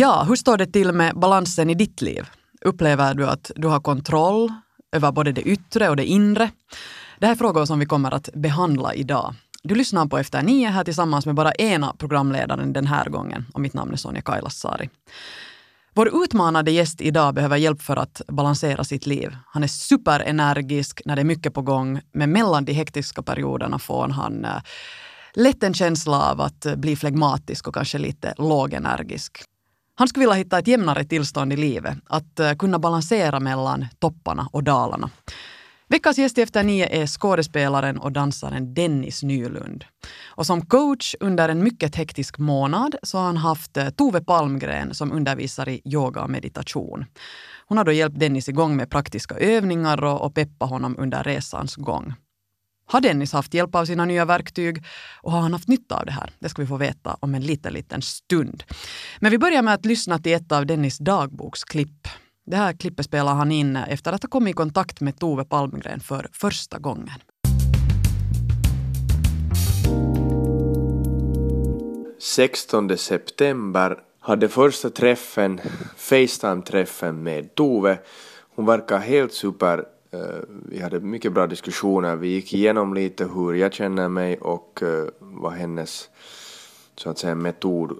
Ja, hur står det till med balansen i ditt liv? Upplever du att du har kontroll över både det yttre och det inre? Det här är frågor som vi kommer att behandla idag. Du lyssnar på Efter nio här tillsammans med bara ena programledaren den här gången och mitt namn är Sonja Kailasari. Vår utmanade gäst idag behöver hjälp för att balansera sitt liv. Han är superenergisk när det är mycket på gång, men mellan de hektiska perioderna får han eh, lätt en känsla av att bli flegmatisk och kanske lite lågenergisk. Han skulle vilja hitta ett jämnare tillstånd i livet, att eh, kunna balansera mellan topparna och dalarna. Veckans gäst i Efter nio är skådespelaren och dansaren Dennis Nylund. Och som coach under en mycket hektisk månad så har han haft eh, Tove Palmgren som undervisar i yoga och meditation. Hon har då hjälpt Dennis igång med praktiska övningar och, och peppat honom under resans gång. Har Dennis haft hjälp av sina nya verktyg och har han haft nytta av det här? Det ska vi få veta om en liten, liten stund. Men vi börjar med att lyssna till ett av Dennis dagboksklipp. Det här klippet spelar han in efter att ha kommit i kontakt med Tove Palmgren för första gången. –16 september hade första träffen, Facetime-träffen med Tove. Hon verkar helt super. Eh, vi hade mycket bra diskussioner. Vi gick igenom lite hur jag känner mig och eh, vad hennes så att säga metod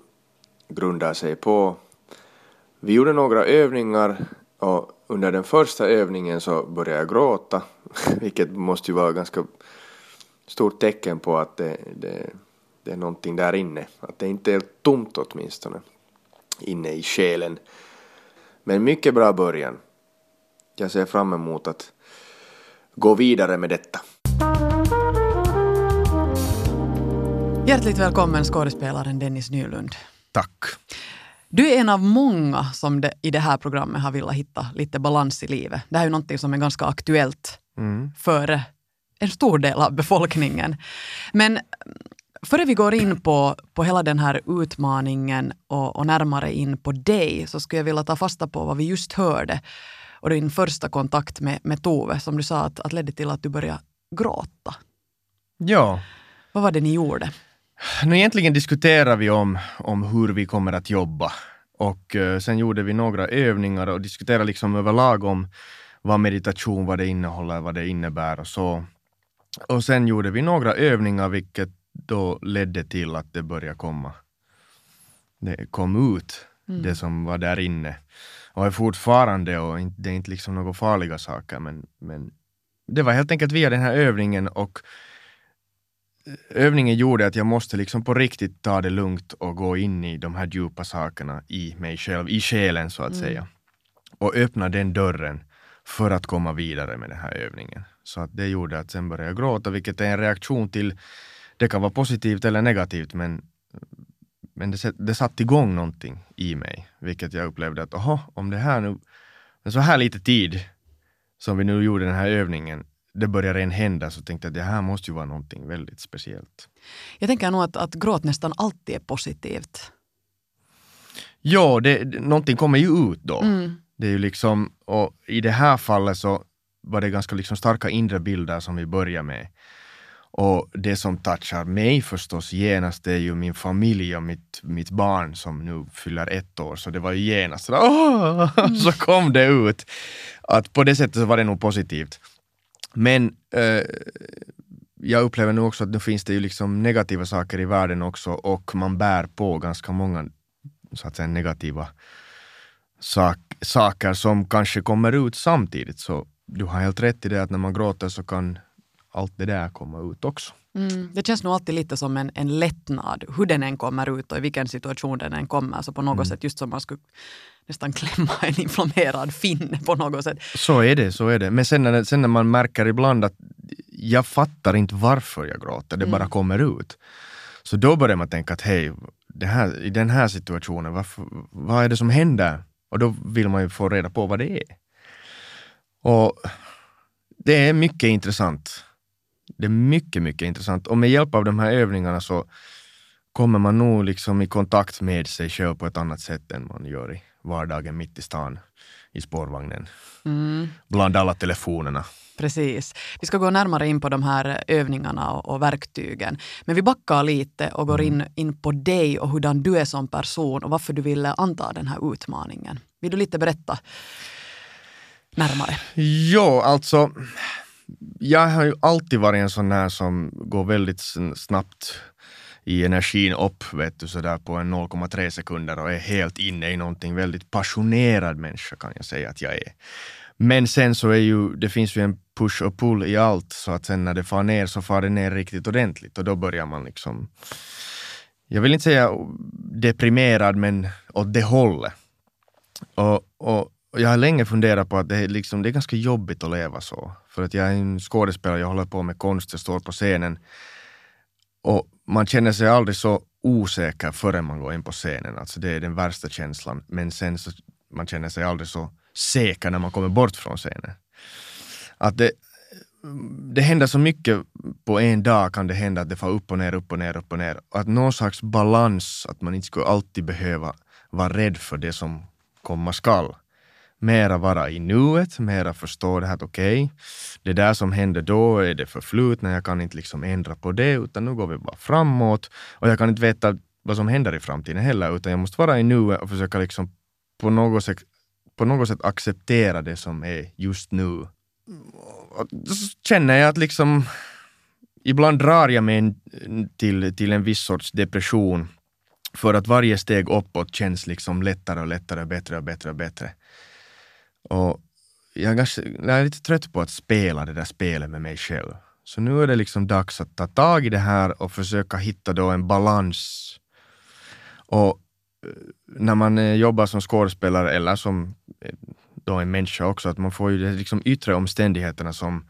grundar sig på. Vi gjorde några övningar och under den första övningen så började jag gråta, vilket måste ju vara ganska stort tecken på att det, det, det är någonting där inne. Att det inte är tomt åtminstone, inne i själen. Men mycket bra början. Jag ser fram emot att gå vidare med detta. Hjärtligt välkommen skådespelaren Dennis Nylund. Tack. Du är en av många som det, i det här programmet har velat hitta lite balans i livet. Det här är ju någonting som är ganska aktuellt mm. för en stor del av befolkningen. Men före vi går in på, på hela den här utmaningen och, och närmare in på dig så skulle jag vilja ta fasta på vad vi just hörde och din första kontakt med, med Tove som du sa att, att ledde till att du började gråta. Ja. Vad var det ni gjorde? Nu egentligen diskuterade vi om, om hur vi kommer att jobba och uh, sen gjorde vi några övningar och diskuterade liksom överlag om vad meditation, vad det innehåller, vad det innebär och så. Och sen gjorde vi några övningar vilket då ledde till att det började komma. Det kom ut, mm. det som var där inne. Och är fortfarande, och det är inte liksom några farliga saker, men, men det var helt enkelt via den här övningen och övningen gjorde att jag måste liksom på riktigt ta det lugnt och gå in i de här djupa sakerna i mig själv, i själen så att mm. säga. Och öppna den dörren för att komma vidare med den här övningen. Så att det gjorde att sen började jag gråta, vilket är en reaktion till, det kan vara positivt eller negativt, men, men det, det satte igång någonting i mig, vilket jag upplevde att, aha, om det här nu, så här lite tid som vi nu gjorde den här övningen, det började redan hända så tänkte jag att det här måste ju vara någonting väldigt speciellt. Jag tänker nog att, att gråt nästan alltid är positivt. Ja, det, någonting kommer ju ut då. Mm. Det är ju liksom, och i det här fallet så var det ganska liksom starka inre bilder som vi börjar med. Och det som touchar mig förstås genast är ju min familj och mitt, mitt barn som nu fyller ett år. Så det var ju genast så, mm. så kom det ut. Att på det sättet så var det nog positivt. Men eh, jag upplever nu också att nu finns det ju liksom negativa saker i världen också och man bär på ganska många så att säga, negativa sak, saker som kanske kommer ut samtidigt. Så du har helt rätt i det att när man gråter så kan allt det där komma ut också. Mm, det känns nog alltid lite som en, en lättnad, hur den än kommer ut och i vilken situation den än kommer. Så på något mm. sätt just som man skulle nästan klämma en inflammerad finne på något sätt. Så är det, så är det. Men sen när, sen när man märker ibland att jag fattar inte varför jag gråter, det mm. bara kommer ut. Så då börjar man tänka att hej, här, i den här situationen, varför, vad är det som händer? Och då vill man ju få reda på vad det är. Och det är mycket intressant. Det är mycket, mycket intressant. Och med hjälp av de här övningarna så kommer man nog liksom i kontakt med sig själv på ett annat sätt än man gör i vardagen mitt i stan i spårvagnen. Mm. Bland alla telefonerna. Precis. Vi ska gå närmare in på de här övningarna och, och verktygen. Men vi backar lite och går in, in på dig och hur du är som person och varför du ville anta den här utmaningen. Vill du lite berätta närmare? Ja, alltså jag har ju alltid varit en sån här som går väldigt snabbt i energin upp vet du, sådär på en 0,3 sekunder och är helt inne i någonting. Väldigt passionerad människa kan jag säga att jag är. Men sen så är ju, det finns ju en push och pull i allt så att sen när det far ner så far det ner riktigt ordentligt och då börjar man liksom, jag vill inte säga deprimerad men åt det hållet. Och, och, och jag har länge funderat på att det är, liksom, det är ganska jobbigt att leva så. För att jag är en skådespelare, jag håller på med konst, jag står på scenen. Och man känner sig aldrig så osäker förrän man går in på scenen. Alltså det är den värsta känslan. Men sen så man känner sig aldrig så säker när man kommer bort från scenen. Att det, det händer så mycket på en dag kan det hända att det får upp och ner, upp och ner, upp och ner. Att någon slags balans, att man inte skulle alltid behöva vara rädd för det som komma skall mera vara i nuet, mera förstå det här att okej, okay, det där som hände då är det förflutna, jag kan inte liksom ändra på det, utan nu går vi bara framåt. Och jag kan inte veta vad som händer i framtiden heller, utan jag måste vara i nuet och försöka liksom på något sätt, på något sätt acceptera det som är just nu. Och så känner jag att liksom ibland drar jag mig till, till en viss sorts depression för att varje steg uppåt känns liksom lättare och lättare, bättre och bättre och bättre. Och jag är, ganska, jag är lite trött på att spela det där spelet med mig själv. Så nu är det liksom dags att ta tag i det här och försöka hitta då en balans. Och eh, när man eh, jobbar som skådespelare eller som eh, då en människa också, att man får ju de liksom yttre omständigheterna som,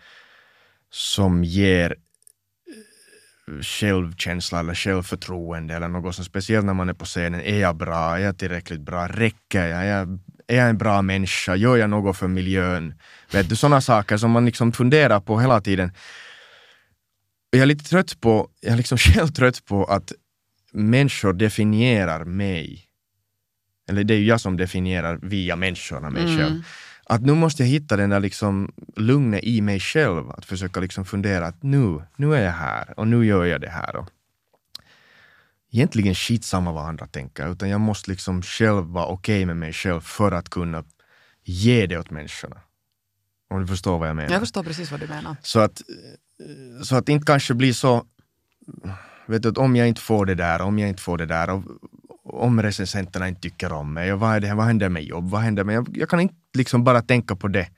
som ger självkänsla eller självförtroende eller något som speciellt när man är på scenen. Är jag bra? Är jag tillräckligt bra? Räcker jag? Är jag är jag en bra människa? Gör jag något för miljön? Vet du, sådana saker som man liksom funderar på hela tiden. Jag är lite trött på, jag är liksom själv trött på att människor definierar mig. Eller det är ju jag som definierar via människorna mig mm. själv. Att nu måste jag hitta den där liksom lugnet i mig själv, att försöka liksom fundera att nu, nu är jag här och nu gör jag det här. Och egentligen skitsamma vad andra tänker, utan jag måste liksom själv vara okej okay med mig själv för att kunna ge det åt människorna. Om du förstår vad jag menar. Jag förstår precis vad du menar. Så att, så att det inte kanske blir så, vet du, att om jag inte får det där, om jag inte får det där, och om recensenterna inte tycker om mig, och vad, är det, vad händer med jobb, vad händer med, jag, jag kan inte liksom bara tänka på det.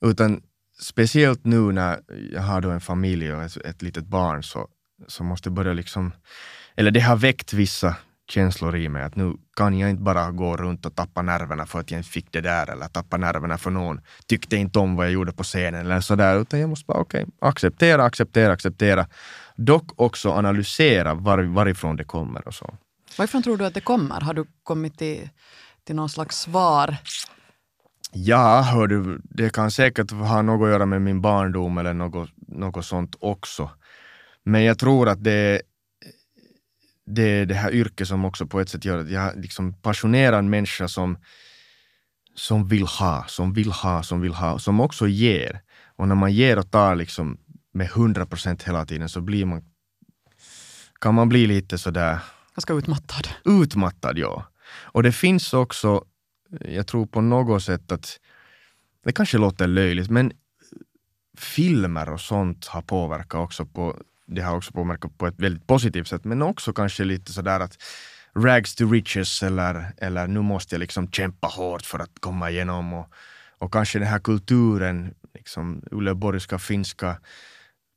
Utan speciellt nu när jag har då en familj och ett, ett litet barn så, så måste jag börja liksom eller det har väckt vissa känslor i mig att nu kan jag inte bara gå runt och tappa nerverna för att jag inte fick det där eller tappa nerverna för någon tyckte inte om vad jag gjorde på scenen eller sådär utan jag måste bara okej, okay, acceptera, acceptera, acceptera. Dock också analysera var, varifrån det kommer och så. Varifrån tror du att det kommer? Har du kommit till, till någon slags svar? Ja, hör du, det kan säkert ha något att göra med min barndom eller något, något sånt också. Men jag tror att det det är det här yrket som också på ett sätt gör att jag liksom passionerad människa som, som vill ha, som vill ha, som vill ha, som också ger. Och när man ger och tar liksom med 100 procent hela tiden så blir man, kan man bli lite sådär... Ganska utmattad. Utmattad, ja. Och det finns också, jag tror på något sätt att, det kanske låter löjligt, men filmer och sånt har påverkat också på det har också påverkat på ett väldigt positivt sätt, men också kanske lite sådär att rags to riches eller, eller nu måste jag liksom kämpa hårt för att komma igenom och, och kanske den här kulturen, liksom uleborgska, finska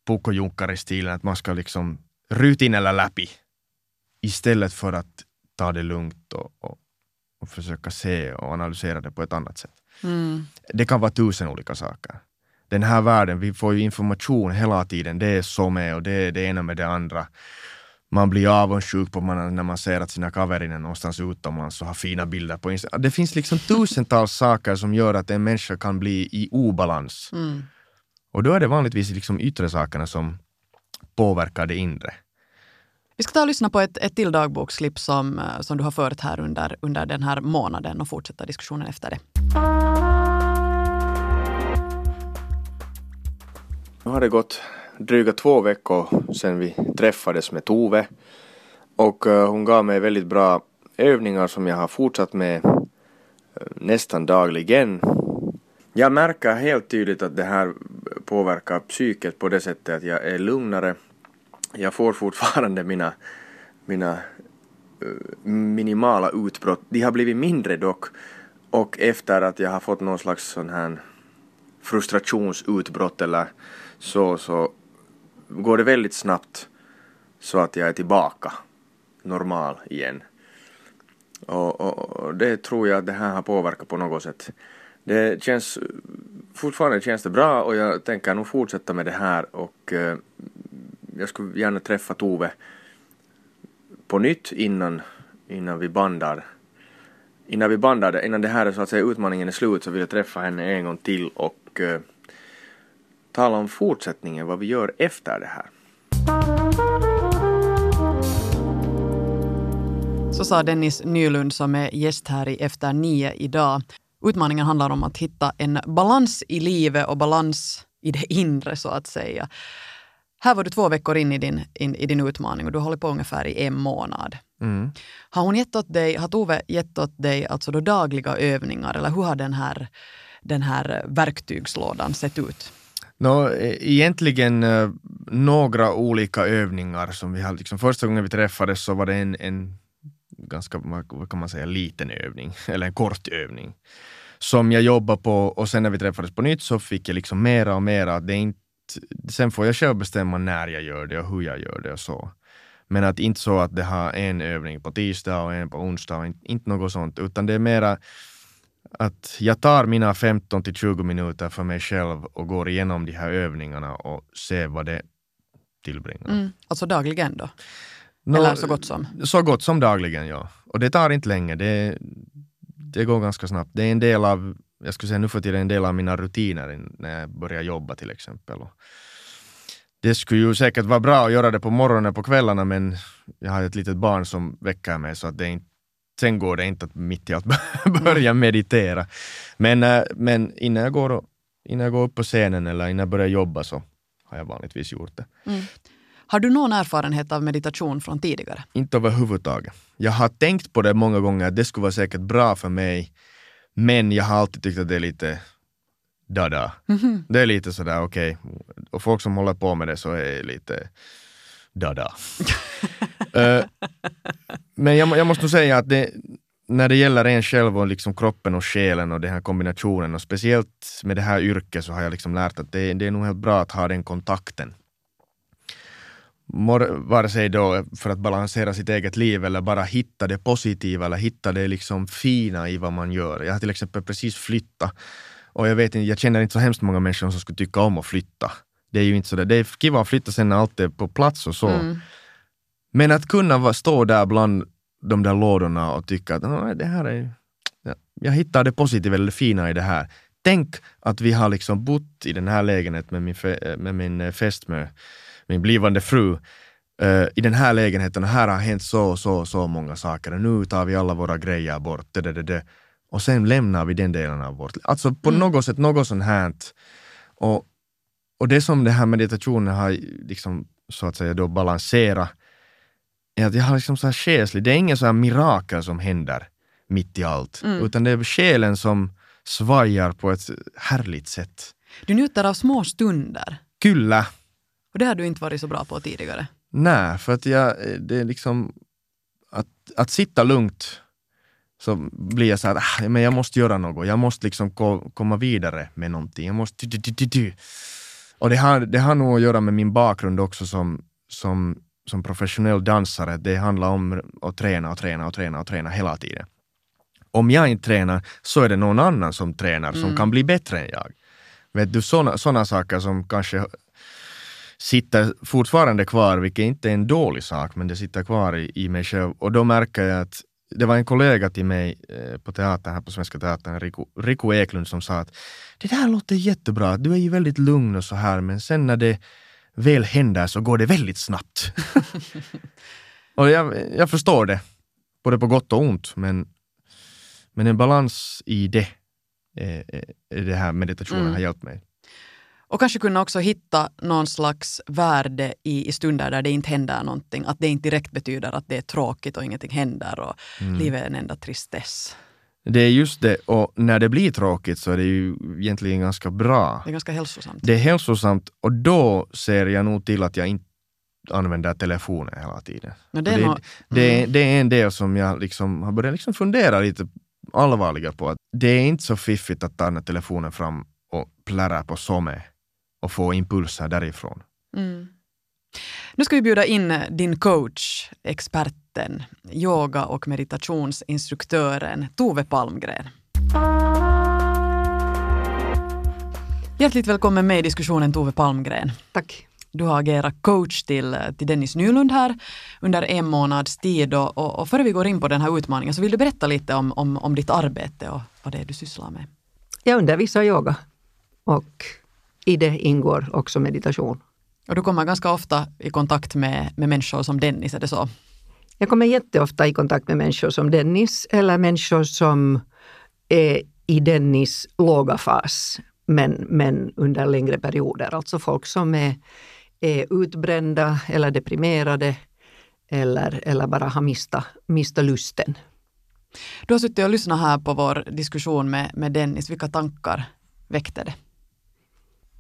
pukojunkari-stilen, att man ska liksom rutin eller läpi istället för att ta det lugnt och, och, och försöka se och analysera det på ett annat sätt. Mm. Det kan vara tusen olika saker den här världen, vi får ju information hela tiden. Det är så med och det är det ena med det andra. Man blir avundsjuk på man, när man ser att sina kaveriner någonstans utomlands och har fina bilder på Instagram. Det finns liksom tusentals saker som gör att en människa kan bli i obalans. Mm. Och då är det vanligtvis liksom yttre sakerna som påverkar det inre. Vi ska ta och lyssna på ett, ett till dagboksklipp som, eh, som du har fört här under, under den här månaden och fortsätta diskussionen efter det. Nu har det gått dryga två veckor sedan vi träffades med Tove och eh, hon gav mig väldigt bra övningar som jag har fortsatt med eh, nästan dagligen. Jag märker helt tydligt att det här påverkar psyket på det sättet att jag är lugnare. Jag får fortfarande mina, mina eh, minimala utbrott. De har blivit mindre dock och efter att jag har fått någon slags sån här frustrationsutbrott eller så, så går det väldigt snabbt så att jag är tillbaka normal igen. Och, och, och, det tror jag att det här har påverkat på något sätt. Det känns, fortfarande känns det bra och jag tänker nog fortsätta med det här och eh, jag skulle gärna träffa Tove på nytt innan, innan vi bandar. Innan vi bandar, innan det här är så att säga utmaningen är slut så vill jag träffa henne en gång till och eh, tala om fortsättningen, vad vi gör efter det här. Så sa Dennis Nylund som är gäst här i Efter nio idag. Utmaningen handlar om att hitta en balans i livet och balans i det inre så att säga. Här var du två veckor in i din, in, i din utmaning och du har hållit på ungefär i en månad. Mm. Har hon gett åt dig, har Tove gett åt dig alltså då dagliga övningar eller hur har den här, den här verktygslådan sett ut? No, e, egentligen uh, några olika övningar som vi hade. Liksom, första gången vi träffades så var det en, en ganska, vad kan man säga, liten övning, eller en kort övning som jag jobbade på och sen när vi träffades på nytt så fick jag liksom mera och mera. Det är inte, sen får jag själv bestämma när jag gör det och hur jag gör det och så. Men att inte så att det har en övning på tisdag och en på onsdag och inte, inte något sånt, utan det är mera att jag tar mina 15 till 20 minuter för mig själv och går igenom de här övningarna och ser vad det tillbringar. Mm. Alltså dagligen då? No, Eller så gott som? Så gott som dagligen, ja. Och det tar inte länge. Det, det går ganska snabbt. Det är en del av, jag skulle säga nu för tiden, en del av mina rutiner när jag börjar jobba till exempel. Och det skulle ju säkert vara bra att göra det på morgonen på kvällarna men jag har ett litet barn som väcker mig så att det inte Sen går det inte att mitt i allt börja meditera. Men, äh, men innan, jag går, innan jag går upp på scenen eller innan jag börjar jobba så har jag vanligtvis gjort det. Mm. Har du någon erfarenhet av meditation från tidigare? Inte överhuvudtaget. Jag har tänkt på det många gånger, att det skulle vara säkert bra för mig. Men jag har alltid tyckt att det är lite dada. Mm -hmm. Det är lite sådär okej, okay. och folk som håller på med det så är lite dada. uh, eh, men jag, jag, måste nog säga att det, när det gäller en själv och liksom kroppen och själen och den här kombinationen och speciellt med det här yrket så har jag liksom lärt att det, det är nog helt bra att ha den kontakten vare sig då för att balansera sitt eget liv eller bara hitta det positiva eller hitta det liksom fina i vad man gör. Jag har till exempel precis flyttat och jag, vet inte, jag känner inte så hemskt många människor som skulle tycka om att flytta. Det är ju inte så det är kiva att flytta sen när allt är på plats och så. Mm. Men att kunna stå där bland de där lådorna och tycka att det här är, jag hittar det positiva eller det fina i det här. Tänk att vi har liksom bott i den här lägenheten med min, med min eh, fästmö min blivande fru, uh, i den här lägenheten, här har hänt så och så så många saker, nu tar vi alla våra grejer bort, det, det, det, och sen lämnar vi den delen av vårt Alltså på mm. något sätt, något sånt här. Och, och det som den här meditationen har liksom, så att säga då balanserat, är att jag har liksom så här själslig, det är ingen så här mirakel som händer mitt i allt, mm. utan det är själen som svajar på ett härligt sätt. Du njuter av små stunder. Kyllä, och det har du inte varit så bra på tidigare? Nej, för att jag, det är liksom att, att sitta lugnt så blir jag så här, ah, men jag måste göra något, jag måste liksom ko komma vidare med någonting. Jag måste... Du, du, du, och det har, det har nog att göra med min bakgrund också som, som, som professionell dansare. Det handlar om att träna och träna och träna och träna hela tiden. Om jag inte tränar så är det någon annan som tränar som mm. kan bli bättre än jag. Vet du, sådana saker som kanske sitter fortfarande kvar, vilket inte är en dålig sak, men det sitter kvar i, i mig själv. Och då märker jag att det var en kollega till mig eh, på teatern, här på Svenska Teatern, Riku, Riku Eklund, som sa att det där låter jättebra, du är ju väldigt lugn och så här, men sen när det väl händer så går det väldigt snabbt. och jag, jag förstår det, både på gott och ont, men, men en balans i det, eh, eh det här meditationen mm. har hjälpt mig. Och kanske kunna också hitta någon slags värde i, i stunder där det inte händer någonting. Att det inte direkt betyder att det är tråkigt och ingenting händer och Mm. livet är en enda tristess. Det är just det, och när det blir tråkigt så är det ju egentligen ganska bra. Det är ganska hälsosamt. Det är hälsosamt och då ser jag nog till att jag inte använder telefonen hela tiden. Det är det, nog- det, mm. är, det är en del som jag liksom har börjat liksom fundera lite allvarligare på. att Det är inte så fiffigt att ta den telefonen fram och plära på SOME och få impulser därifrån. Mm. Nu ska vi bjuda in din coach, experten, yoga och meditationsinstruktören Tove Palmgren. Hjärtligt välkommen med i diskussionen Tove Palmgren. Tack. Du har agerat coach till, till Dennis Nylund här under en månads tid och, och, och före vi går in på den här utmaningen så vill du berätta lite om, om, om ditt arbete och vad det är du sysslar med. Jag undervisar yoga och i det ingår också meditation. Och du kommer ganska ofta i kontakt med, med människor som Dennis, är det så? Jag kommer jätteofta i kontakt med människor som Dennis eller människor som är i Dennis låga fas men, men under längre perioder. Alltså folk som är, är utbrända eller deprimerade eller, eller bara har mistat mista lusten. Du har suttit och lyssnat här på vår diskussion med, med Dennis. Vilka tankar väckte det?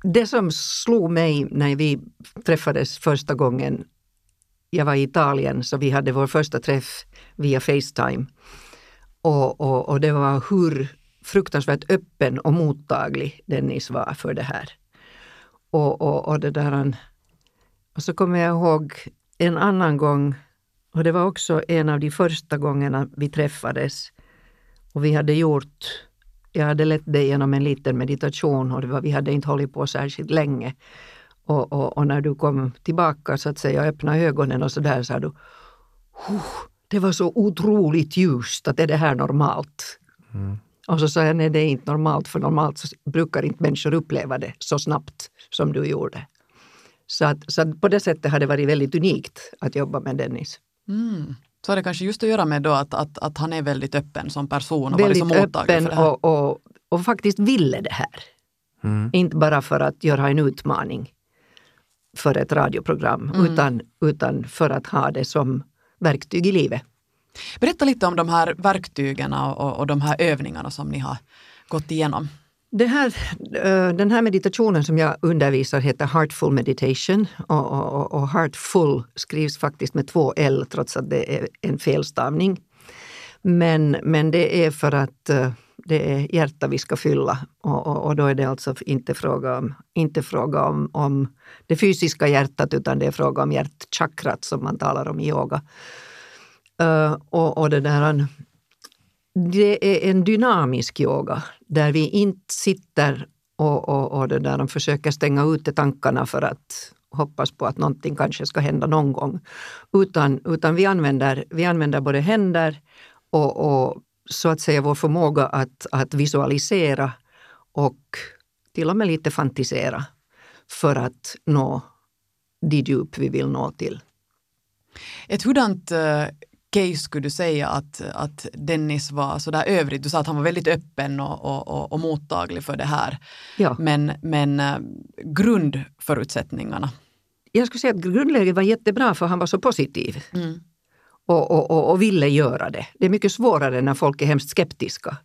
Det som slog mig när vi träffades första gången, jag var i Italien så vi hade vår första träff via Facetime. Och, och, och det var hur fruktansvärt öppen och mottaglig Dennis var för det här. Och, och, och, det där, och så kommer jag ihåg en annan gång, och det var också en av de första gångerna vi träffades. Och vi hade gjort jag hade lett dig genom en liten meditation och det var, vi hade inte hållit på särskilt länge. Och, och, och när du kom tillbaka så att säga och öppnade ögonen och så där sa du "Huh, det var så otroligt ljust, att är det här normalt? Och så sa jag nej det är inte normalt för normalt så brukar inte människor uppleva det så snabbt som du gjorde. Så, att, så att på det sättet har det varit väldigt unikt att jobba med Dennis. Mm. Så har det kanske just att göra med då att, att, att han är väldigt öppen som person och varit så väldigt mottaglig öppen för det här. och, och, och faktiskt ville det här. Mm. Inte bara för att göra en utmaning för ett radioprogram Mm. utan, utan för att ha det som verktyg i livet. Berätta lite om de här verktygen och, och de här övningarna som ni har gått igenom. Det här, eh, den här meditationen som jag undervisar heter Heartful Meditation och, och, och- Heartful skrivs faktiskt med två L trots att det är en felstavning. Men, men det är för att eh, det är hjärta vi ska fylla och, och, och då är det alltså inte fråga om, inte fråga om, om det fysiska hjärtat utan det är fråga om hjärtchakrat som man talar om i yoga. Eh, och, och det där, det är en dynamisk yoga där vi inte sitter och, och, och det där, de försöker stänga ute tankarna för att hoppas på att någonting kanske ska hända någon gång. Utan, utan vi, använder, vi använder både händer och, och så att säga vår förmåga att, att visualisera och till och med lite fantisera för att nå de djup vi vill nå till. Ett hurdant eh, case skulle du säga att, att Dennis var sådär övrigt? Du sa att han var väldigt öppen och, och, och, och mottaglig för det här. Ja. Men, men eh, grundförutsättningarna? Jag skulle säga att grundläget var jättebra för han var så positiv. Mm. och, och, och, och ville göra det. Det är mycket svårare när folk är hemskt skeptiska.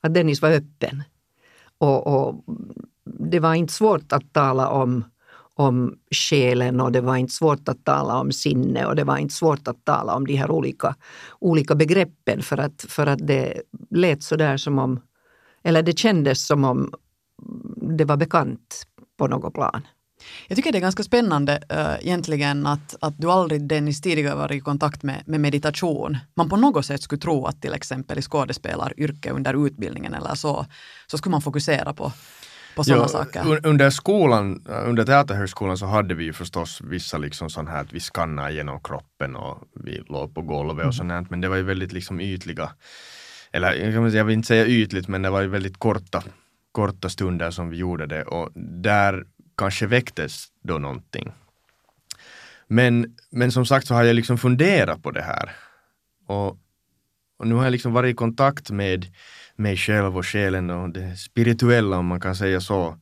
Att Dennis var öppen. Och, och det var inte svårt att tala om, om själen och det var inte svårt att tala om sinne och det var inte svårt att tala om de här olika, olika begreppen för att, för att det lät så där som om, eller det kändes som om det var bekant på något plan. Jag tycker det är ganska spännande äh, egentligen att, att du aldrig Dennis tidigare varit i kontakt med, med meditation. Man på något sätt skulle tro att till exempel i skådespelaryrke under utbildningen eller så, så skulle man fokusera på, på sådana Ja, saker. un- Under skolan, under Teaterhögskolan så hade vi ju förstås vissa liksom sån här att vi skannade genom kroppen och vi låg på golvet och sånt här, men det var ju väldigt liksom ytliga, eller jag kan säga- jag vill inte säga ytligt, men det var ju väldigt korta, korta stunder som vi gjorde det och där kanske väcktes då någonting. Men, men som sagt så har jag liksom funderat på det här. Och, och nu har jag liksom varit i kontakt med mig själv och själen och det spirituella om man kan säga så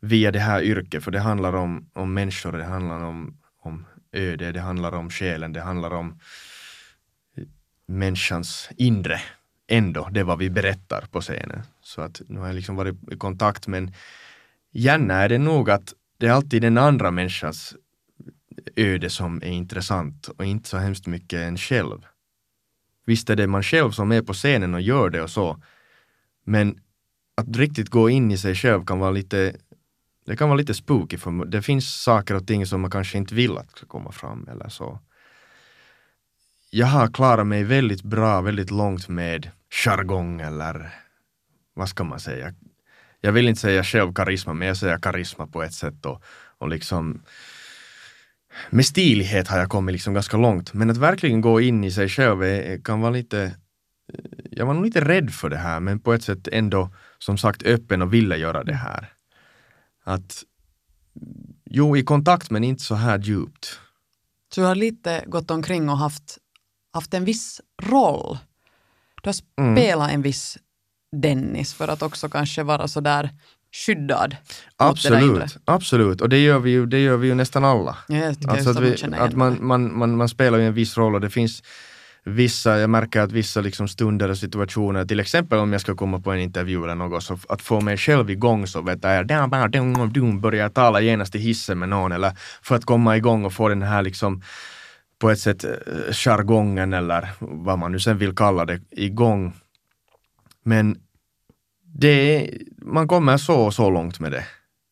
via det här yrket, för det handlar om, om människor, det handlar om, om öde, det handlar om själen, det handlar om eh, människans inre ändå, det är vad vi berättar på scenen. Så att nu har jag liksom varit i kontakt, men gärna är det nog att det är alltid den andra människans öde som är intressant och inte så hemskt mycket en själv. Visst är det man själv som är på scenen och gör det och så, men att riktigt gå in i sig själv kan vara lite det kan vara lite spooky för det finns saker och ting som man kanske inte vill att ska komma fram eller så. Jag har klarat mig väldigt bra, väldigt långt med jargong eller vad ska man säga? Jag vill inte säga själv karisma, men jag säger karisma på ett sätt och, och liksom med stilighet har jag kommit liksom ganska långt. Men att verkligen gå in i sig själv är, kan vara lite jag var nog lite rädd för det här, men på ett sätt ändå som sagt öppen och ville göra det här. Att jo, i kontakt men inte så här djupt. Så du har lite gått omkring och haft, haft en viss roll. Du har Mm. spelat en viss Dennis för att också kanske vara så där skyddad. Absolut, absolut. Och det gör vi ju, det gör vi ju nästan alla. Ja, Alltså att, vi, att man, man, man, man spelar ju en viss roll och det finns vissa, jag märker att vissa liksom stunder och situationer, till exempel om jag ska komma på en intervju eller något, så att få mig själv igång så vet jag, börjar jag tala genast i hissen med någon eller för att komma igång och få den här liksom på ett sätt eh, jargongen eller vad man nu sen vill kalla det igång. Men det, är- man kommer så och så långt med det.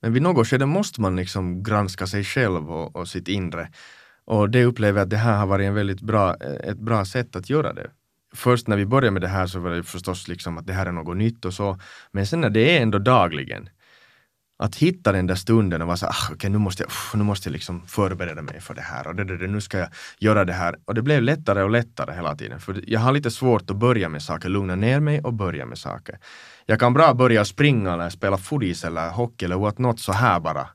Men vid något skede måste man liksom granska sig själv och, och sitt inre. Och det upplever jag att det här har varit en väldigt bra, eh, ett bra sätt att göra det. Först när vi började med det här så var det förstås liksom att det här är något nytt och så. Men sen när det är ändå dagligen, att hitta den där stunden och vara så ah, okej nu måste jag, nu måste jag liksom förbereda mig för det här och det, det, det, nu ska jag göra det här. Och det blev lättare och lättare hela tiden. För jag har lite svårt att börja med saker, lugna ner mig och börja med saker. Jag kan bra börja springa eller spela foodis eller hockey eller what not så här bara.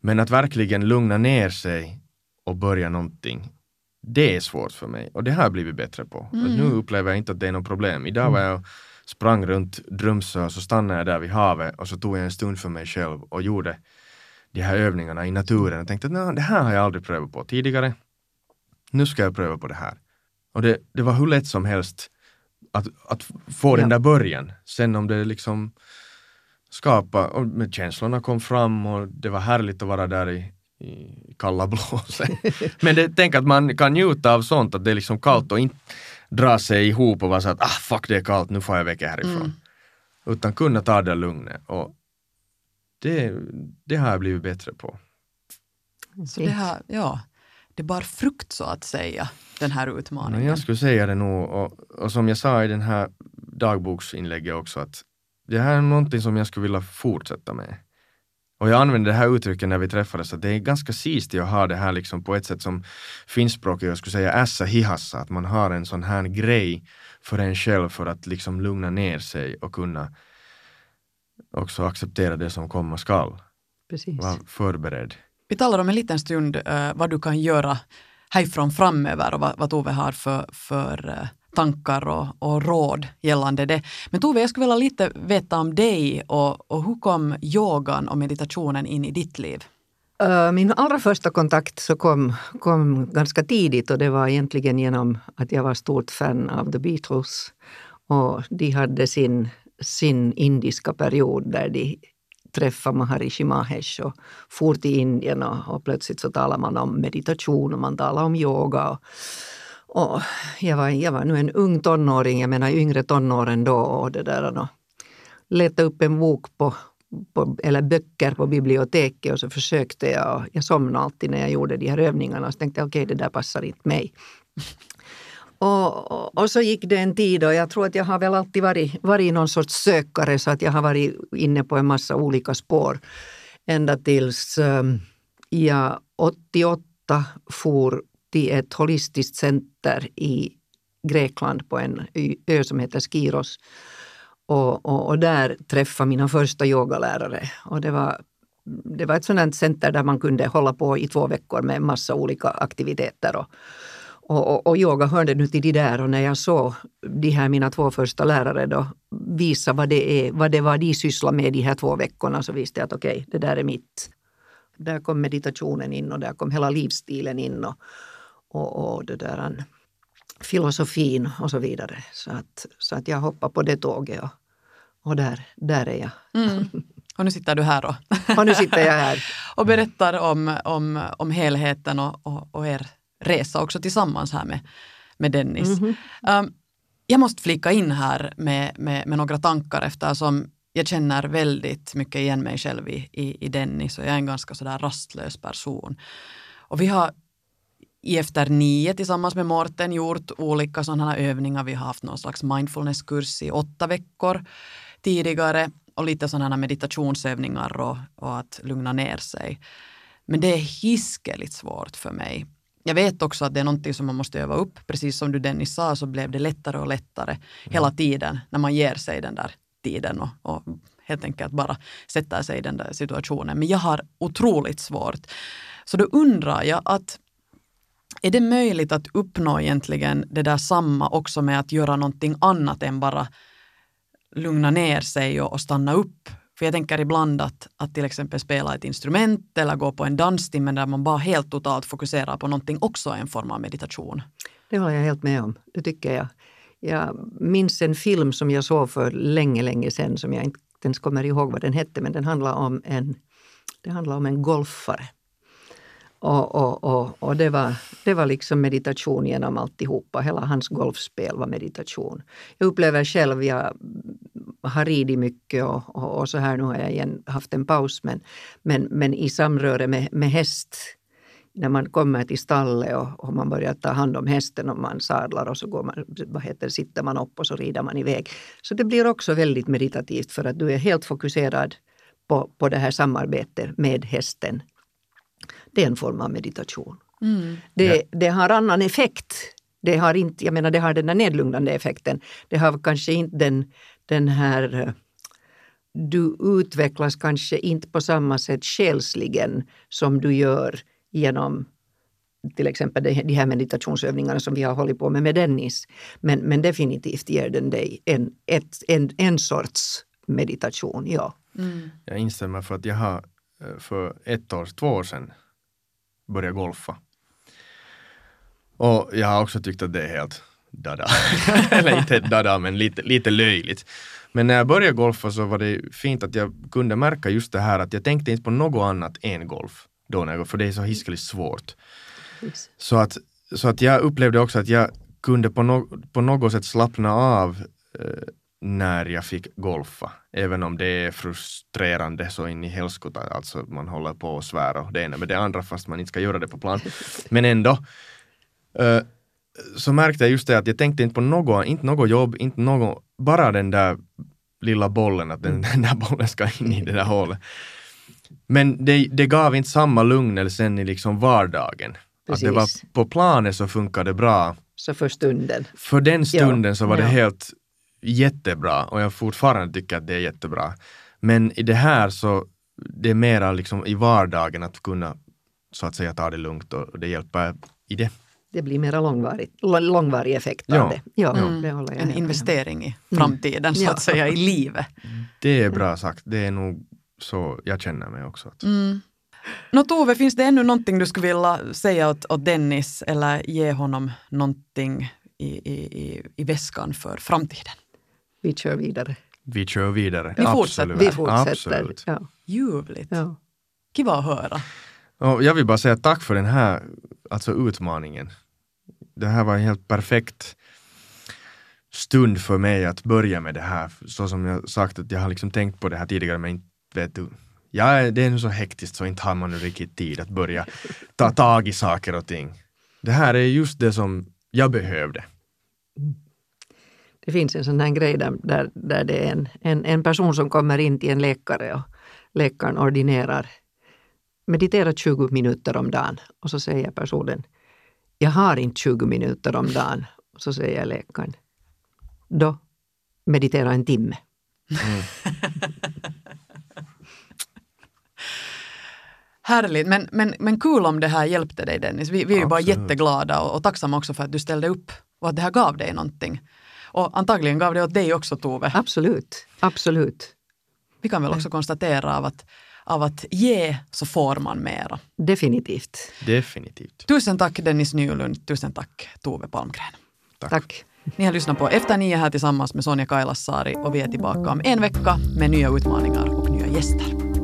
Men att verkligen lugna ner sig och börja någonting, det är svårt för mig. Och det har jag blivit bättre på. Och Nu upplever jag inte att det är något problem. Idag var jag sprang runt Drumsö och så stannade jag där vid havet och så tog jag en stund för mig själv och gjorde de här övningarna i naturen. Jag tänkte att "Nå, det här har jag aldrig prövat på tidigare. Nu ska jag pröva på det här. Och det, det var hur lätt som helst att, att få den Ja. där början. Sen om det liksom skapa, och med känslorna kom fram och det var härligt att vara där i kalla blåset. Men det, tänk att man kan njuta av sånt, att det är liksom kallt och inte dra sig ihop och vara så att ah fuck det är kallt, nu får jag väcka härifrån. Mm. Utan kunna ta det lugnet. Och det, det har jag blivit bättre på. Så det här, ja, det bar frukt så att säga, den här Men utmaningen. jag skulle säga det nog, och, och som jag sa i den här dagboksinlägget också, att det här är någonting som jag skulle vilja fortsätta med. Och jag använde det här uttrycket när vi träffades, att det är ganska sist att ha det här liksom på ett sätt som finskspråkigt, jag skulle säga ässa hihassa, att man har en sån här grej för en själv för att liksom lugna ner sig och kunna också acceptera det som komma skall. Precis. Vara förberedd. Vi talar om en liten stund eh, vad du kan göra härifrån framöver och vad, vad Tove har för, för eh, tankar och, och råd gällande det. Men Tove, jag skulle vilja lite veta om dig och, och hur kom yogan och meditationen in i ditt liv? Äh, min allra första kontakt så kom, kom ganska tidigt och det var egentligen genom att jag var stort fan av The Beatles. Och de hade sin, sin indiska period där de träffade Maharishi Mahesh och for till Indien och, och plötsligt så talade man om meditation och man talade om yoga. Och, och jag, var, jag var nu en ung tonåring, jag menar yngre tonåren då och det där och leta upp en bok på, på, eller böcker på biblioteket och så försökte jag. och Jag somnade alltid när jag gjorde de här övningarna. Så tänkte jag okej, det där passar inte mig. Och, och, och så gick det en tid och jag tror att jag har väl alltid varit, varit någon sorts sökare så att jag har varit inne på en massa olika spår. Ända tills um, jag 88 for till ett holistiskt center i Grekland på en ö, som heter Skiros. Och, och, och där träffade mina första yogalärare. Och det var, det var ett sådant center där man kunde hålla på i två veckor med en massa olika aktiviteter. Och, Och, och, och yoga hörde nu till det där och när jag såg de här mina två första lärare då visa vad det, är, vad det var de sysslade med de här två veckorna så visste jag att okej, okay, det där är mitt. Där kom meditationen in och där kom hela livsstilen in och, och, och det där, filosofin och så vidare. Så att, så att jag hoppar på det tåget och, och där, där är jag. Mm. Och nu sitter du här då. Och nu sitter jag här. och berättar om, om, om helheten och, och, och er resa också tillsammans här med, med Dennis. Mm -hmm. um, jag måste flika in här med, med, med, några tankar eftersom jag känner väldigt mycket igen mig själv i, i, i Dennis och jag är en ganska sådär rastlös person. Och vi har i Efter nio tillsammans med Morten gjort olika sådana övningar. Vi har haft någon slags mindfulnesskurs i åtta veckor tidigare och lite sådana meditationsövningar och, och att lugna ner sig. Men det är hiskeligt svårt för mig. Jag vet också att det är någonting som man måste öva upp. Precis som du Dennis sa så blev det lättare och lättare mm. hela tiden när man ger sig den där tiden och, och helt enkelt bara sätter sig i den där situationen. Men jag har otroligt svårt. Så då undrar jag att är det möjligt att uppnå egentligen det där samma också med att göra någonting annat än bara lugna ner sig och, och stanna upp? För jag tänker ibland att, att till exempel spela ett instrument eller gå på en danstimme där man bara helt totalt fokuserar på någonting också är en form av meditation. Det håller jag helt med om. Det tycker jag. Jag minns en film som jag såg för länge, länge sedan som jag inte ens kommer ihåg vad den hette, men den handlar om en, det handlar om en golfare och, och, och, och, det, var, det var liksom meditation genom alltihopa. Hela hans golfspel var meditation. Jag upplever själv, jag har ridit mycket och, och, och, så här nu har jag igen haft en paus. Men, men, men i samröre med, med häst, när man kommer till stallet och, och, man börjar ta hand om hästen och man sadlar och så går man, vad heter, sitter man upp och så rider man iväg. Så det blir också väldigt meditativt för att du är helt fokuserad på, på det här samarbetet med hästen det är en form av meditation. Mm. Det, det har annan effekt. Det har, inte, jag menar, det har den där nedlugnande effekten. Det har kanske inte den, den här du utvecklas kanske inte på samma sätt själsligen som du gör genom till exempel de här meditationsövningarna som vi har hållit på med med Dennis. Men, men definitivt ger den dig en, ett, en, en sorts meditation, ja. Mm. Jag instämmer för att jag har eh, för ett år, två år sedan börja golfa. Och jag har också tyckt att det är helt dada. Eller inte dada, men lite, lite löjligt. Men när jag började golfa så var det fint att jag kunde märka just det här att jag tänkte inte på något annat än golf. Då när jag, för det är så hiskeligt svårt. Så att, så att jag upplevde också att jag kunde på, no, på något sätt slappna av eh, när jag fick golfa. Även om det är frustrerande så in i helskotta, alltså man håller på och svär och det ena med det andra fast man inte ska göra det på plan. Men ändå. Uh, så märkte jag just det att jag tänkte inte på något, inte något jobb, inte något, bara den där lilla bollen, att den, den där bollen ska in i det där hålet. Men det, det gav inte samma lugnelsen i liksom vardagen. Att det var på planet så funkade det bra. Så för stunden. För den stunden ja. så var det ja. helt jättebra och jag fortfarande tycker att det är jättebra. Men i det här så det är mera liksom i vardagen att kunna så att säga ta det lugnt och det hjälper i det. Det blir mera långvarig, långvarig effekt ja. av det. Ja, mm. det en investering i mm. framtiden mm. så att säga i livet. Det är bra sagt. Det är nog så jag känner mig också. Mm. Nå Tove, finns det ännu någonting du skulle vilja säga åt, åt Dennis eller ge honom någonting i, i, i väskan för framtiden? Vi kör vidare. Vi kör vidare. Vi fortsätter. Vi fortsätter. Absolut. Ja. Ljuvligt. Ja. Kiva att höra. Och jag vill bara säga tack för den här alltså utmaningen. Det här var en helt perfekt stund för mig att börja med det här. Så som jag sagt att jag har liksom tänkt på det här tidigare men inte vet du. Ja, det är nu så hektiskt så inte har man nu riktigt tid att börja ta tag i saker och ting. Det här är just det som jag behövde. Det finns en sån här grej där, där, där det är en, en, en person som kommer in till en läkare och läkaren ordinerar meditera 20 minuter om dagen. Och så säger personen, jag har inte 20 minuter om dagen. Och så säger läkaren, då meditera en timme. Mm. Härligt, men, men, men kul om det här hjälpte dig Dennis. Vi, vi är ju bara jätteglada och, och tacksamma också för att du ställde upp och att det här gav dig någonting. Och antagligen gav det åt dig också Tove. Absolut, absolut. Vi kan väl också konstatera av att, av att ge så får man mera. Definitivt. Definitivt. Tusen tack Dennis Nylund, tusen tack Tove Palmgren. Tack. Tack. Ni har lyssnat på Efter nio här tillsammans med Sonja Kailasari och vi är tillbaka om en vecka med nya utmaningar och nya gäster.